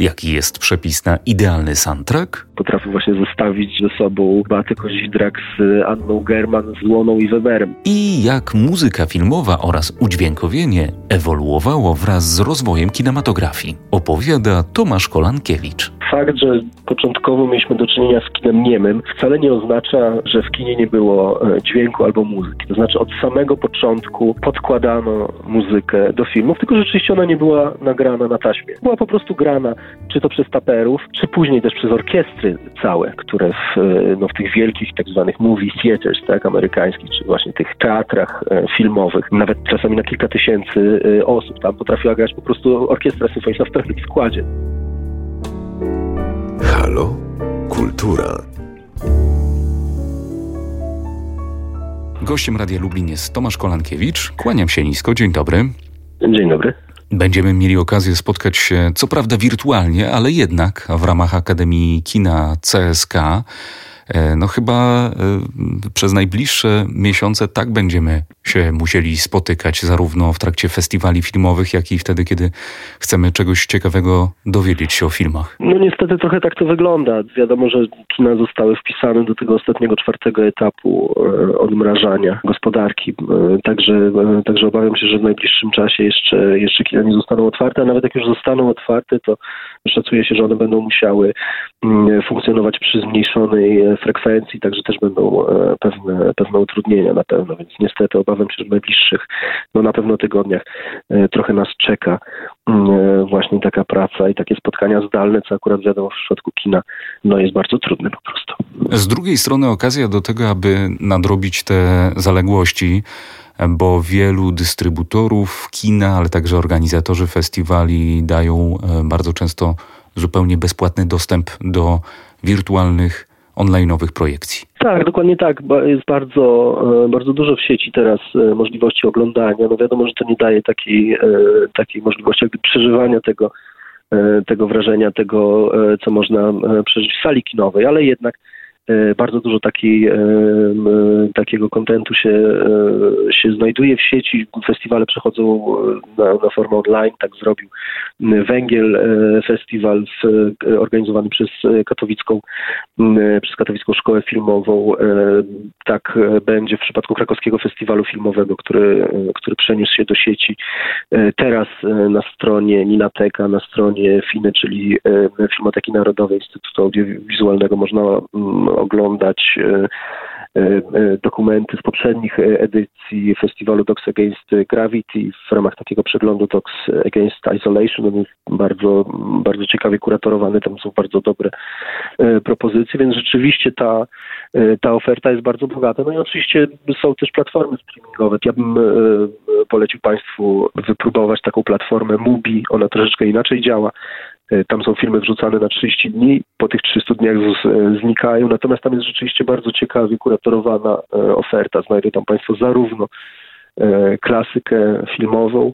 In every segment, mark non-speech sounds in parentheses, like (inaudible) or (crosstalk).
Jaki jest przepis na idealny soundtrack? Potrafię właśnie zestawić ze sobą Beatę Kozidrak z Anną German, z Łoną i Weberem. I jak muzyka filmowa oraz udźwiękowienie ewoluowało wraz z rozwojem kinematografii, opowiada Tomasz Kolankiewicz. Fakt, że początkowo mieliśmy do czynienia z kinem niemym, wcale nie oznacza, że w kinie nie było e, dźwięku albo muzyki. To znaczy od samego początku podkładano muzykę do filmów, tylko rzeczywiście ona nie była nagrana na taśmie. Była po prostu grana, czy to przez taperów, czy później też przez orkiestry całe, które w, e, no, w tych wielkich tak zwanych movie theaters, tak, amerykańskich, czy właśnie tych teatrach e, filmowych, nawet czasami na kilka tysięcy osób, tam potrafiła grać po prostu orkiestra symfoniczna w pełnym składzie. Halo? Kultura. Gościem Radia Lublin jest Tomasz Kolankiewicz. Kłaniam się nisko. Dzień dobry. Dzień dobry. Będziemy mieli okazję spotkać się, co prawda wirtualnie, ale jednak w ramach Akademii Kina CSK. E, no chyba e, przez najbliższe miesiące tak będziemy się musieli spotykać, zarówno w trakcie festiwali filmowych, jak i wtedy, kiedy chcemy czegoś ciekawego dowiedzieć się o filmach. No niestety trochę tak to wygląda. Wiadomo, że kina zostały wpisane do tego ostatniego, czwartego etapu e, odmrażania gospodarki. Także, także obawiam się, że w najbliższym czasie jeszcze, jeszcze kina nie zostaną otwarte, a nawet jak już zostaną otwarte, to szacuje się, że one będą musiały mm, funkcjonować przy zmniejszonej frekwencji, także też będą e, pewne, pewne utrudnienia na pewno, więc niestety obawiam się, że w najbliższych, no na pewno tygodniach e, trochę nas czeka mm, e, właśnie taka praca i takie spotkania zdalne, co akurat wiadomo w przypadku kina, no jest bardzo trudne po prostu. Z drugiej strony okazja do tego, aby nadrobić te zaległości, bo wielu dystrybutorów kina, ale także organizatorzy festiwali dają bardzo często zupełnie bezpłatny dostęp do wirtualnych online'owych projekcji. Tak, dokładnie tak. Jest bardzo, e, bardzo dużo w sieci teraz e, możliwości oglądania. No wiadomo, że to nie daje takiej, e, takiej możliwości jakby przeżywania tego, tego wrażenia, tego, co można przeżyć w sali kinowej, ale jednak bardzo dużo takiej, e, takiego kontentu się, e, się znajduje w sieci. Festiwale przechodzą na, na formę online. Tak zrobił Węgiel Festiwal organizowany przez katowicką, przez katowicką szkołę filmową. Tak będzie w przypadku krakowskiego festiwalu filmowego, który, który przeniósł się do sieci. Teraz na stronie Ninateka, na stronie FINE, czyli Filmoteki Narodowej Instytutu Audiowizualnego można oglądać e, e, e, dokumenty z poprzednich edycji festiwalu Docs Against Gravity w ramach takiego przeglądu Docs Against Isolation. On jest bardzo, bardzo ciekawie kuratorowany, tam są bardzo dobre propozycje, więc rzeczywiście ta, ta oferta jest bardzo bogata. No i oczywiście są też platformy streamingowe. Ja bym polecił Państwu wypróbować taką platformę Mubi. Ona troszeczkę inaczej działa. E, tam są filmy wrzucane na 30 dni, po tych 300 dniach e, znikają, natomiast tam jest rzeczywiście bardzo ciekawie kuratorowana e, oferta. Znajdą tam Państwo zarówno klasykę filmową,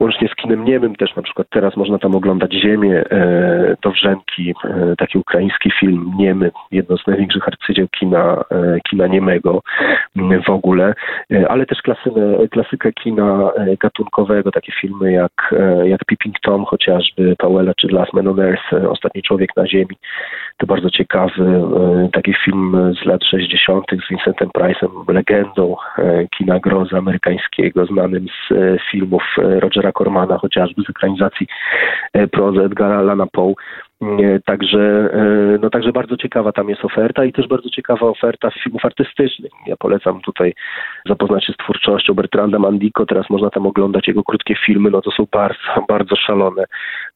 łącznie z kinem niemym też na przykład teraz można tam oglądać Ziemię e, Dowrzenki, e, taki ukraiński film niemy, jedno z największych arcydzieł kina, e, kina niemego m, w ogóle, e, ale też klasynę, klasykę kina e, gatunkowego, takie filmy jak, e, jak Peeping Tom chociażby, Pauela czy Last Man on Earth, Ostatni Człowiek na Ziemi. To bardzo ciekawy taki film z lat 60. z Vincentem Price'em, legendą kina grozy amerykańskiego, znanym z filmów Rogera Cormana, chociażby z ekranizacji e, prozy Edgara Allana Poe. Także, e, no także bardzo ciekawa tam jest oferta i też bardzo ciekawa oferta filmów artystycznych. Ja polecam tutaj zapoznać się z twórczością Bertranda Mandiko. Teraz można tam oglądać jego krótkie filmy. No to są bardzo, (laughs) bardzo szalone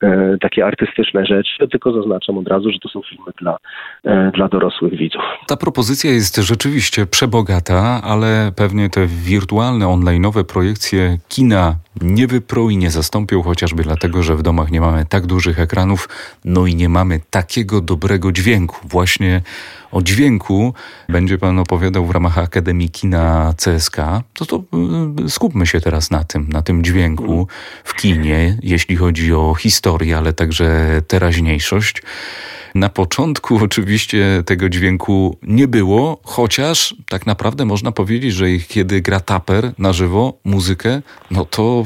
e, takie artystyczne rzeczy. Tylko zaznaczam od razu, że to są filmy dla, e, dla dorosłych widzów. Ta propozycja jest rzeczywiście przebogata, ale pewnie te wirtualne, online'owe projekcje kina nie wypro i nie zastąpią, chociażby dlatego, że w domach nie mamy tak dużych ekranów, no i nie mamy takiego dobrego dźwięku. Właśnie o dźwięku będzie Pan opowiadał w ramach Akademii Kina CSK. To, to y, skupmy się teraz na tym, na tym dźwięku w kinie, jeśli chodzi o historię, ale także teraźniejszość. Na początku oczywiście tego dźwięku nie było, chociaż tak naprawdę można powiedzieć, że kiedy gra taper na żywo muzykę, no to,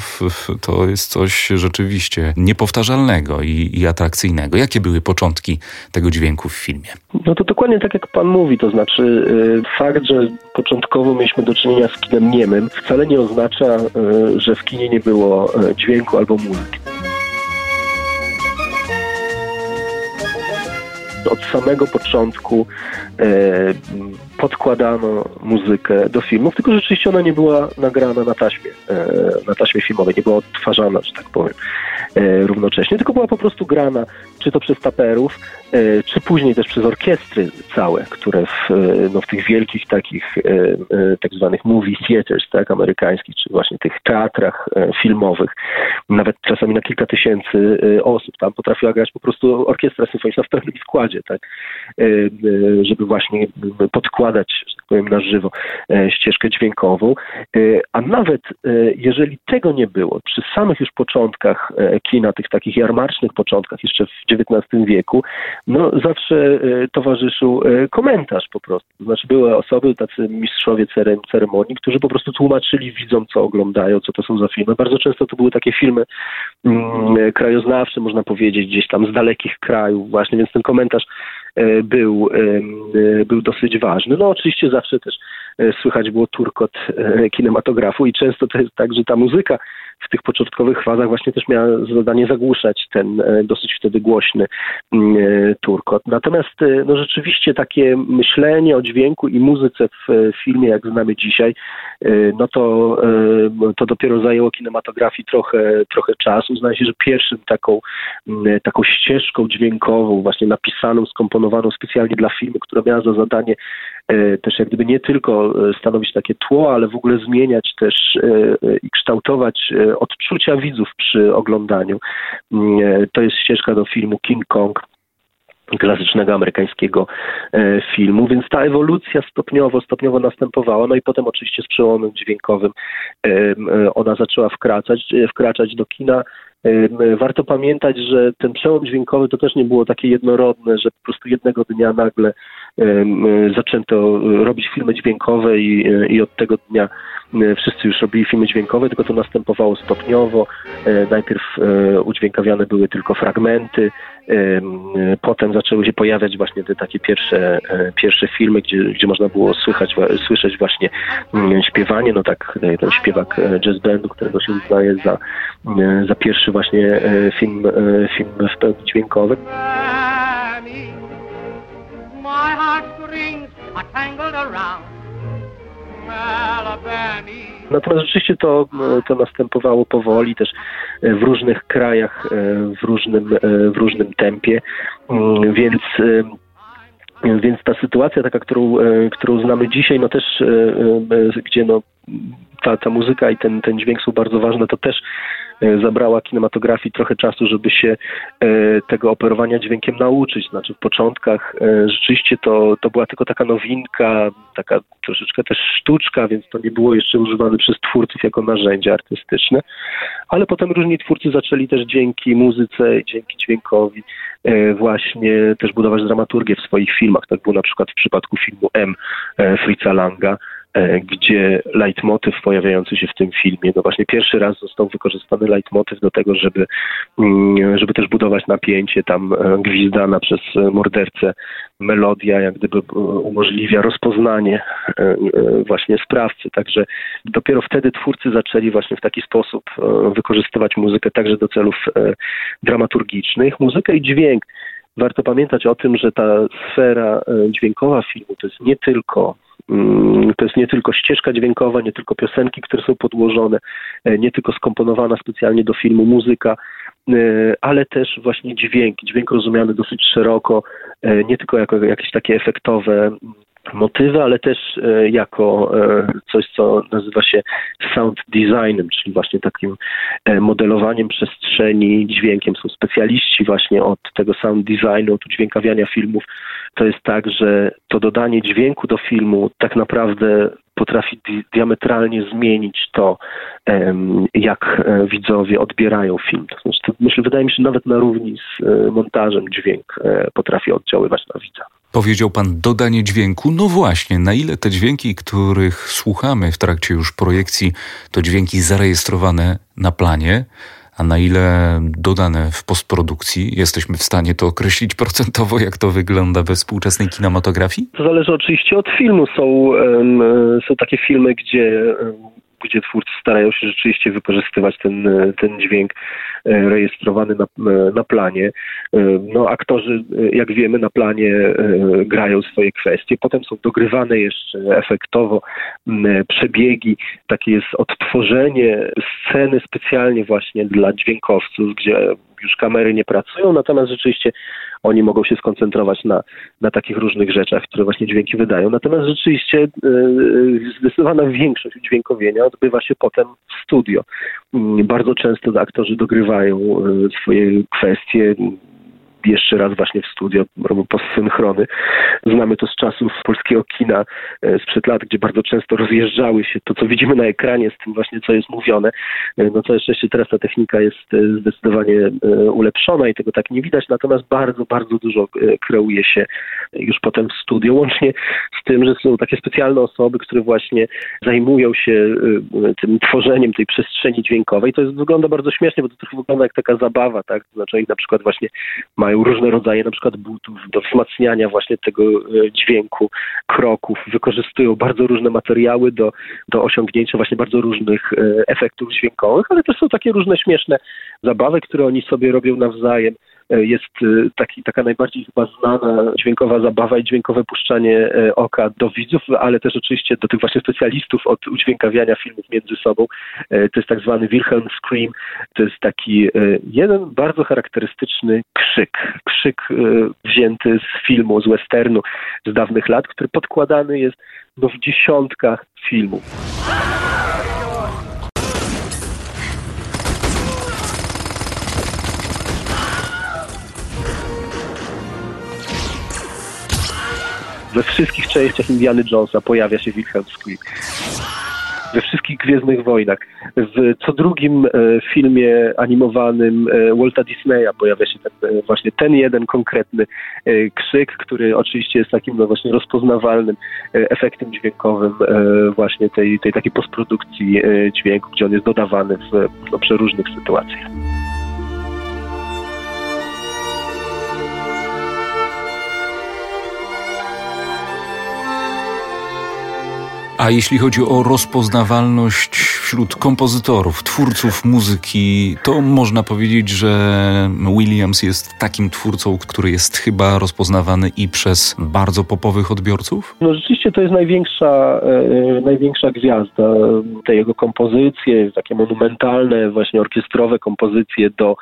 to jest coś rzeczywiście niepowtarzalnego i, i atrakcyjnego. Jakie były początki tego dźwięku w filmie? No to dokładnie tak jak pan mówi, to znaczy y, fakt, że początkowo mieliśmy do czynienia z kinem niemym, wcale nie oznacza, y, że w kinie nie było y, dźwięku albo muzyki. Od samego początku e, podkładano muzykę do filmów, tylko rzeczywiście ona nie była nagrana na taśmie, e, na taśmie filmowej, nie była odtwarzana, że tak powiem, e, równocześnie, tylko była po prostu grana, czy to przez taperów, e, czy później też przez orkiestry całe, które w, no, w tych wielkich takich tak zwanych movie theaters, tak, amerykańskich, czy właśnie tych teatrach filmowych, nawet czasami na kilka tysięcy osób tam potrafiła grać po prostu orkiestra symfoniczna w pełnym składzie, tak, żeby właśnie podkładać składać, że tak powiem, na żywo e, ścieżkę dźwiękową. E, a nawet e, jeżeli tego nie było, przy samych już początkach kina, tych takich jarmarcznych początkach, jeszcze w XIX wieku, no zawsze towarzyszył komentarz po prostu. Znaczy były osoby, tacy mistrzowie ceremonii, którzy po prostu tłumaczyli widzom, co oglądają, co to są za filmy. Bardzo często to były takie filmy mm, krajoznawcze, można powiedzieć, gdzieś tam z dalekich krajów właśnie, więc ten komentarz był, był dosyć ważny. No oczywiście zawsze też e, słychać było turkot e, kinematografu i często to jest tak, że ta muzyka w tych początkowych fazach właśnie też miała zadanie zagłuszać ten e, dosyć wtedy głośny mm, turkot. Natomiast no rzeczywiście takie myślenie o dźwięku i muzyce w filmie, jak znamy dzisiaj, no to, to dopiero zajęło kinematografii trochę, trochę czasu. Zdaje się, że pierwszym taką, mm, taką ścieżką dźwiękową, właśnie napisaną, skomponowaną specjalnie dla filmu, która miała za zadanie E, też jak gdyby nie tylko e, stanowić takie tło, ale w ogóle zmieniać też e, i kształtować odczucia widzów przy oglądaniu. Mm, to jest ścieżka do filmu King Kong klasycznego amerykańskiego filmu, więc ta ewolucja stopniowo, stopniowo następowała, no i potem oczywiście z przełomem dźwiękowym ona zaczęła wkraczać, wkraczać do kina. Warto pamiętać, że ten przełom dźwiękowy to też nie było takie jednorodne, że po prostu jednego dnia nagle zaczęto robić filmy dźwiękowe i, i od tego dnia wszyscy już robili filmy dźwiękowe, tylko to następowało stopniowo. E, najpierw e, udźwiękawiane były tylko fragmenty, potem zaczęły się pojawiać właśnie te takie pierwsze, e, pierwsze filmy, gdzie, gdzie można było słychać, słyszeć właśnie śpiewanie, no tak ten śpiewak jazz bandu, którego się uznaje za, za pierwszy właśnie film, film dźwiękowy. Natomiast rzeczywiście to, to następowało powoli też w różnych krajach, w różnym, w różnym tempie, więc więc ta sytuacja taka, którą, którą znamy dzisiaj, no też gdzie no ta, ta muzyka i ten, ten dźwięk są bardzo ważne, to też E, zabrała kinematografii trochę czasu, żeby się e, tego operowania dźwiękiem nauczyć. Znaczy w początkach e, rzeczywiście to, to była tylko taka nowinka, taka troszeczkę też sztuczka, więc to nie było jeszcze używane przez twórców jako narzędzie artystyczne, ale potem różni twórcy zaczęli też dzięki muzyce, dzięki dźwiękowi właśnie też budować dramaturgię w swoich filmach. Tak było na przykład w przypadku filmu M Fritza Langa, E, gdzie leitmotyw pojawiający się w tym filmie, no właśnie pierwszy raz został wykorzystany leitmotyw do tego, żeby, mm, żeby też budować napięcie, tam e, gwizdana przez mordercę melodia jak gdyby e, umożliwia rozpoznanie właśnie sprawcy, także dopiero wtedy twórcy zaczęli właśnie w taki sposób wykorzystywać muzykę także do celów dramaturgicznych. Muzykę i dźwięk warto pamiętać o tym, że ta sfera dźwiękowa filmu to jest nie tylko to jest nie tylko ścieżka dźwiękowa, nie tylko piosenki, które są podłożone, e, nie tylko skomponowana specjalnie do filmu muzyka, e, ale też właśnie dźwięk, dźwięk rozumiany dosyć szeroko, e, nie tylko jako jakieś takie efektowe motywy, ale też e, jako e, coś, co nazywa się sound designem, czyli właśnie takim e, modelowaniem przestrzeni dźwiękiem. Są specjaliści właśnie od tego sound designu, od udźwiękawiania filmów. To jest tak, że to dodanie dźwięku do filmu tak naprawdę potrafi di diametralnie zmienić to, jak widzowie odbierają film. To znaczy, to myślę, wydaje mi się, że nawet na równi z montażem dźwięk potrafi oddziaływać na widza. Powiedział pan dodanie dźwięku. No właśnie, na ile te dźwięki, których słuchamy w trakcie już projekcji, to dźwięki zarejestrowane na planie, a na ile dodane w postprodukcji? Jesteśmy w stanie to określić procentowo, jak to wygląda we współczesnej kinematografii? To zależy oczywiście od filmu. Są, są takie filmy, gdzie gdzie twórcy starają się rzeczywiście wykorzystywać ten, ten dźwięk rejestrowany na, na planie. E, no, aktorzy, e, jak wiemy, na planie grają swoje kwestie, potem są dogrywane jeszcze efektowo przebiegi, takie jest odtworzenie sceny specjalnie właśnie dla dźwiękowców, gdzie już kamery nie pracują, natomiast rzeczywiście oni mogą się skoncentrować na, na takich różnych rzeczach, które właśnie dźwięki wydają. Natomiast rzeczywiście yy, zdecydowana większość udźwiękowienia odbywa się potem w studio. Yy, bardzo często aktorzy dogrywają yy, swoje kwestie, jeszcze raz właśnie w studio robią postsynchrony. Znamy to z czasów polskiego kina e, sprzed lat, gdzie bardzo często rozjeżdżały się to, co widzimy na ekranie z tym właśnie, co jest mówione. E, no całe szczęście teraz ta technika jest e, zdecydowanie ulepszona i tego tak nie widać, natomiast bardzo, bardzo dużo kreuje się już potem w studio, łącznie z tym, że są takie specjalne osoby, które właśnie zajmują się tym tworzeniem tej przestrzeni dźwiękowej. To jest, wygląda bardzo śmiesznie, bo to trochę wygląda jak taka zabawa, tak? Znaczy oni na przykład właśnie mają mają różne rodzaje na przykład butów do wzmacniania właśnie tego e, dźwięku, kroków, wykorzystują bardzo różne materiały do, do osiągnięcia właśnie bardzo różnych e, efektów dźwiękowych, ale też są takie różne śmieszne zabawy, które oni sobie robią nawzajem. E, jest e, taki, taka najbardziej chyba znana dźwiękowa zabawa i dźwiękowe puszczanie e, oka do widzów, ale też oczywiście do tych właśnie specjalistów od udźwiękawiania filmów między sobą. To jest tak zwany Wilhelm Scream. To jest taki jeden bardzo charakterystyczny krzyk. Krzyk wzięty z filmu, z westernu z dawnych lat, który podkładany jest no, w dziesiątkach filmów. We wszystkich częściach Indiana Jonesa pojawia się Wilhelm Scream. We wszystkich Gwiezdnych Wojnach. W co drugim e, filmie animowanym e, Walta Disneya pojawia się ten, e, właśnie ten jeden konkretny krzyk, który oczywiście jest takim no właśnie rozpoznawalnym efektem dźwiękowym właśnie tej, tej takiej postprodukcji dźwięku, gdzie on jest dodawany w no, przeróżnych sytuacjach. A jeśli chodzi o rozpoznawalność wśród kompozytorów, twórców muzyki, to można powiedzieć, że Williams jest takim twórcą, który jest chyba rozpoznawany i przez bardzo popowych odbiorców? No rzeczywiście to jest największa, e, największa gwiazda. Te jego kompozycje, takie monumentalne, właśnie orkiestrowe kompozycje do,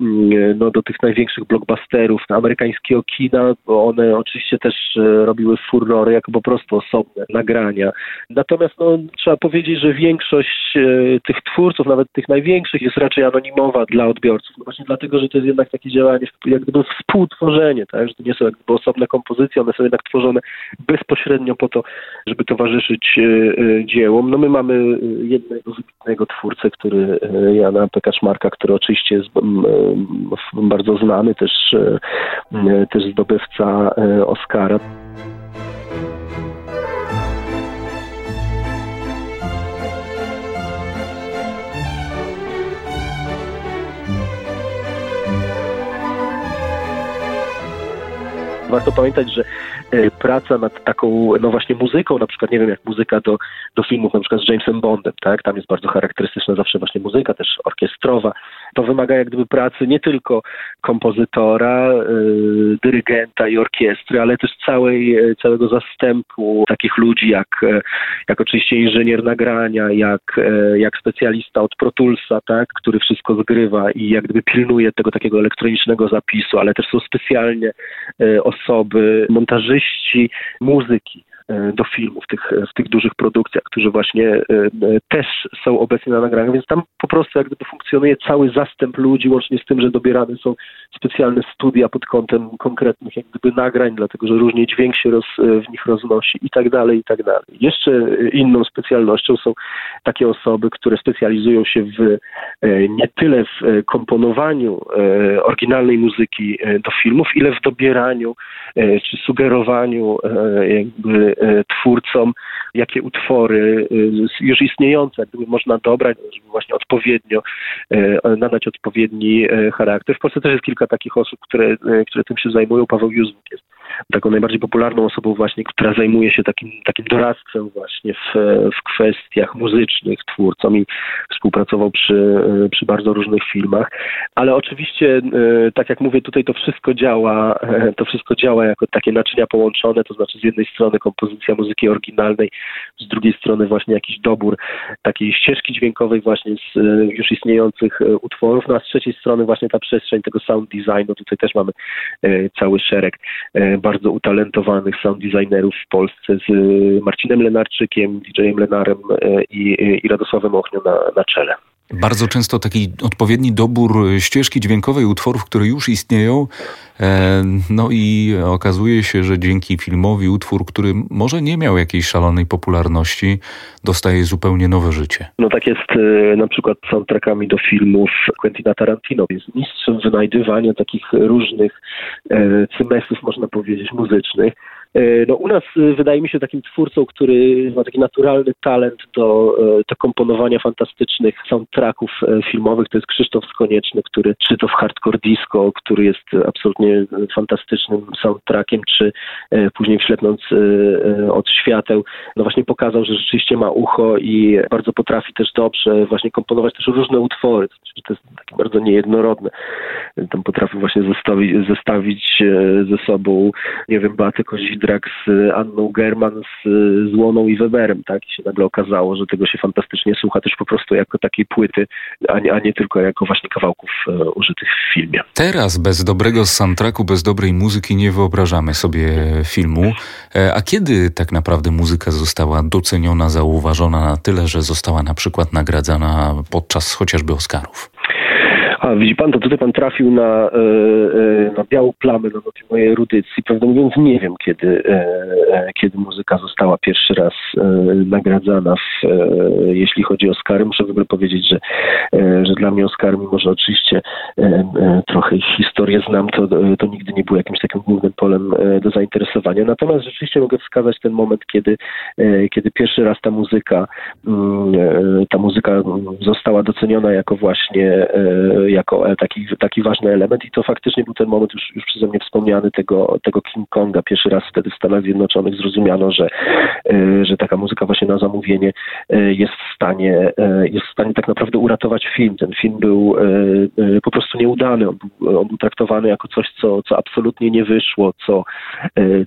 mm, no, do tych największych blockbusterów amerykańskiego kina, bo one oczywiście też e, robiły furrory jako po prostu osobne nagrania. Natomiast no, trzeba powiedzieć, że większość e, tych twórców, nawet tych największych, jest raczej anonimowa dla odbiorców. No właśnie dlatego, że to jest jednak takie działanie, jak gdyby współtworzenie, tak? że to nie są jakby osobne kompozycje, one są jednak tworzone bezpośrednio po to, żeby towarzyszyć e, e, dziełom. No my mamy jednego wybitnego twórcę, który Jana Pekaszmarka, który oczywiście jest bardzo znany, też, też zdobywca Oscara. Warto pamiętać, że praca nad taką, no właśnie muzyką, na przykład, nie wiem, jak muzyka do, do filmów, na przykład z Jamesem Bondem, tak, tam jest bardzo charakterystyczna zawsze właśnie muzyka, też orkiestrowa. To wymaga jak gdyby pracy nie tylko kompozytora, yy, dyrygenta i orkiestry, ale też całej, całego zastępu takich ludzi, jak, jak oczywiście inżynier nagrania, jak, jak specjalista od Pro Toolsa, tak, który wszystko zgrywa i jak gdyby pilnuje tego takiego elektronicznego zapisu, ale też są specjalnie osoby, montażyści muzyki, do filmu w tych, w tych dużych produkcjach, którzy właśnie też są obecni na nagraniach, więc tam po prostu jak gdyby funkcjonuje cały zastęp ludzi, łącznie z tym, że dobierane są specjalne studia pod kątem konkretnych jak gdyby nagrań, dlatego że różnie dźwięk się roz, w nich roznosi i tak dalej, i tak dalej. Jeszcze inną specjalnością są takie osoby, które specjalizują się w nie tyle w komponowaniu oryginalnej muzyki do filmów, ile w dobieraniu czy sugerowaniu jakby twórcom, jakie utwory już istniejące jakby można dobrać, żeby właśnie odpowiednio nadać odpowiedni charakter. W Polsce też jest kilka takich osób, które, które tym się zajmują. Paweł Józwik jest taką najbardziej popularną osobą właśnie, która zajmuje się takim, takim doradztwem właśnie w, w kwestiach muzycznych twórcom i współpracował przy, przy bardzo różnych filmach. Ale oczywiście, tak jak mówię, tutaj to wszystko działa, to wszystko działa jako takie naczynia połączone, to znaczy z jednej strony kompozycja muzyki oryginalnej, z drugiej strony właśnie jakiś dobór takiej ścieżki dźwiękowej właśnie z już istniejących utworów, no a z trzeciej strony właśnie ta przestrzeń tego sound designu, tutaj też mamy cały szereg bardzo utalentowanych sound designerów w Polsce z Marcinem Lenarczykiem, DJ-em Lenarem i, i Radosławem Ochnią na, na czele. Bardzo często taki odpowiedni dobór ścieżki dźwiękowej utworów, które już istnieją. E, no i okazuje się, że dzięki filmowi utwór, który może nie miał jakiejś szalonej popularności, dostaje zupełnie nowe życie. No tak jest e, na przykład z soundtrackami do filmów Quentina Tarantino. Jest mistrzem wynajdywania takich różnych e, cymesów, można powiedzieć, muzycznych. No, u nas wydaje mi się takim twórcą, który ma taki naturalny talent do, do komponowania fantastycznych soundtracków filmowych, to jest Krzysztof Skonieczny, który czy to w Hardcore Disco, który jest absolutnie fantastycznym soundtrackiem, czy później wślepnąc od świateł, no właśnie pokazał, że rzeczywiście ma ucho i bardzo potrafi też dobrze właśnie komponować też różne utwory, to jest takie bardzo niejednorodne. Tam potrafił właśnie zestawić, zestawić ze sobą, nie wiem, Beatę Kozidrę Drak z Anną German, z, Łoną i Weberem, tak? I się nagle okazało, że tego się fantastycznie słucha też po prostu jako takiej płyty, a nie, a nie tylko jako właśnie kawałków e, użytych w filmie. Teraz bez dobrego soundtracku, bez dobrej muzyki nie wyobrażamy sobie filmu. E, a kiedy tak naprawdę muzyka została doceniona, zauważona na tyle, że została na przykład nagradzana podczas chociażby Oscarów? A widzi pan, to tutaj pan trafił na, e, e, na białą plamę na tej mojej erudycji. Prawdę mówiąc, nie wiem, kiedy, e, kiedy muzyka została pierwszy raz nagradzana, w, jeśli chodzi o Oscary. Muszę w ogóle powiedzieć, że, że dla mnie Oscar, mimo że oczywiście trochę historię znam, to, to nigdy nie był jakimś takim głównym polem do zainteresowania. Natomiast rzeczywiście mogę wskazać ten moment, kiedy, kiedy pierwszy raz ta muzyka, mm, ta muzyka została doceniona jako właśnie jako e, taki, taki ważny element i to faktycznie był ten moment już, już przeze mnie wspomniany tego, tego King Konga. Pierwszy raz wtedy w Stanach Zjednoczonych zrozumiano, że, e, że taka muzyka właśnie na zamówienie e, jest w stanie, jest w stanie tak naprawdę uratować film. Ten film był po prostu nieudany. On był, on był traktowany jako coś, co, co absolutnie nie wyszło, co,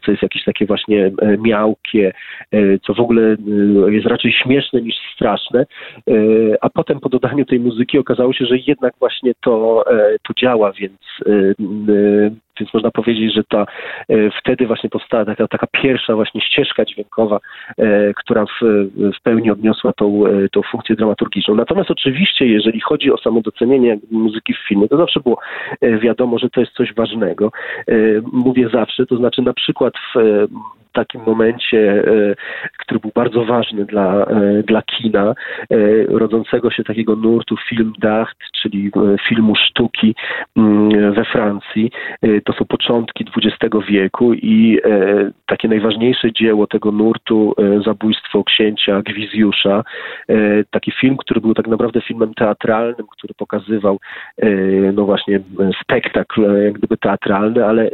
co jest jakieś takie właśnie miałkie, co w ogóle jest raczej śmieszne niż straszne, a potem po dodaniu tej muzyki okazało się, że jednak właśnie to, e, to działa, więc e, więc można powiedzieć, że ta, wtedy właśnie powstała taka, taka pierwsza właśnie ścieżka dźwiękowa, e, która w, w pełni odniosła tą, tą funkcję dramaturgiczną. Natomiast oczywiście, jeżeli chodzi o samo docenienie muzyki w filmie, to zawsze było wiadomo, że to jest coś ważnego. Mówię zawsze, to znaczy na przykład w takim momencie, który był bardzo ważny dla, dla kina, rodzącego się takiego nurtu film d'art, czyli filmu sztuki mm, we Francji. E, to są początki XX wieku i e, takie najważniejsze dzieło tego nurtu, e, zabójstwo księcia Gwizjusza, taki film, który był tak naprawdę filmem teatralnym, który pokazywał no właśnie spektakl jak gdyby teatralny, ale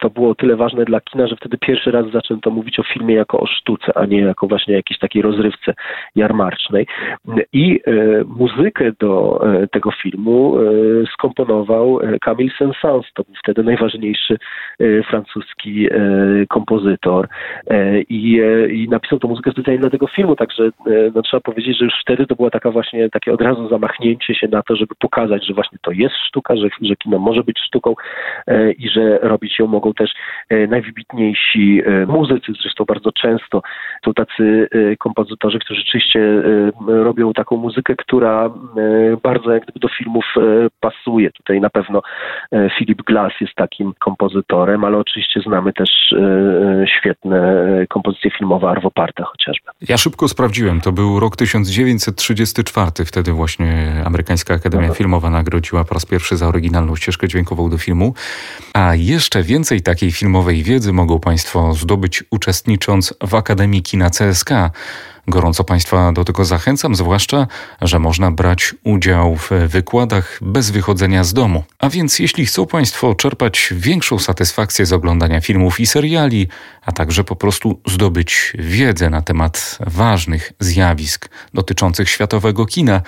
to było tyle ważne dla kina, że wtedy pierwszy raz zaczęto mówić o filmie jako o sztuce, a nie jako właśnie jakiejś takiej rozrywce jarmarcznej. I e, muzykę do e, tego filmu e, skomponował Camille Saint-Saëns. To był wtedy najważniejszy francuski kompozytor i, i napisał tę muzykę specjalnie dla tego filmu, także no, trzeba powiedzieć, że już wtedy to była taka właśnie takie od razu zamachnięcie się na to, żeby pokazać, że właśnie to jest sztuka, że, że kino może być sztuką i że robić ją mogą mogą też najwybitniejsi muzycy, zresztą bardzo często są tacy kompozytorzy, którzy rzeczywiście robią taką muzykę, która bardzo jak gdyby do filmów pasuje. Tutaj na pewno Philip Glass jest takim kompozytorem, ale oczywiście znamy też świetne kompozycje filmowe Arvo Parta chociażby. Ja szybko sprawdziłem, to był rok 1934, wtedy właśnie Amerykańska Akademia Filmowa nagrodziła po raz pierwszy za oryginalną ścieżkę dźwiękową do filmu, a jeszcze więcej takiej filmowej wiedzy mogą Państwo zdobyć uczestnicząc w Akademii Kina CSK. Gorąco Państwa do tego zachęcam, zwłaszcza, że można brać udział w wykładach bez wychodzenia z domu. A więc jeśli chcą Państwo czerpać większą satysfakcję z oglądania filmów i seriali, a także po prostu zdobyć wiedzę na temat ważnych zjawisk dotyczących światowego kina,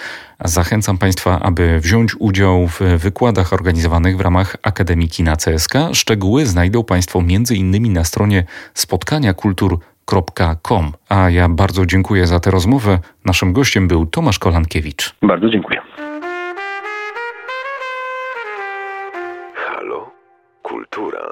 zachęcam Państwa, aby wziąć udział w wykładach organizowanych w ramach Akademii Kina CSK. Szczegóły znajdą Państwo m.in. na stronie spotkania kultur www.radiowrocław.com. A ja bardzo dziękuję za tę rozmowę. Naszym gościem był Tomasz Kolankiewicz. Bardzo dziękuję. Halo? Kultura.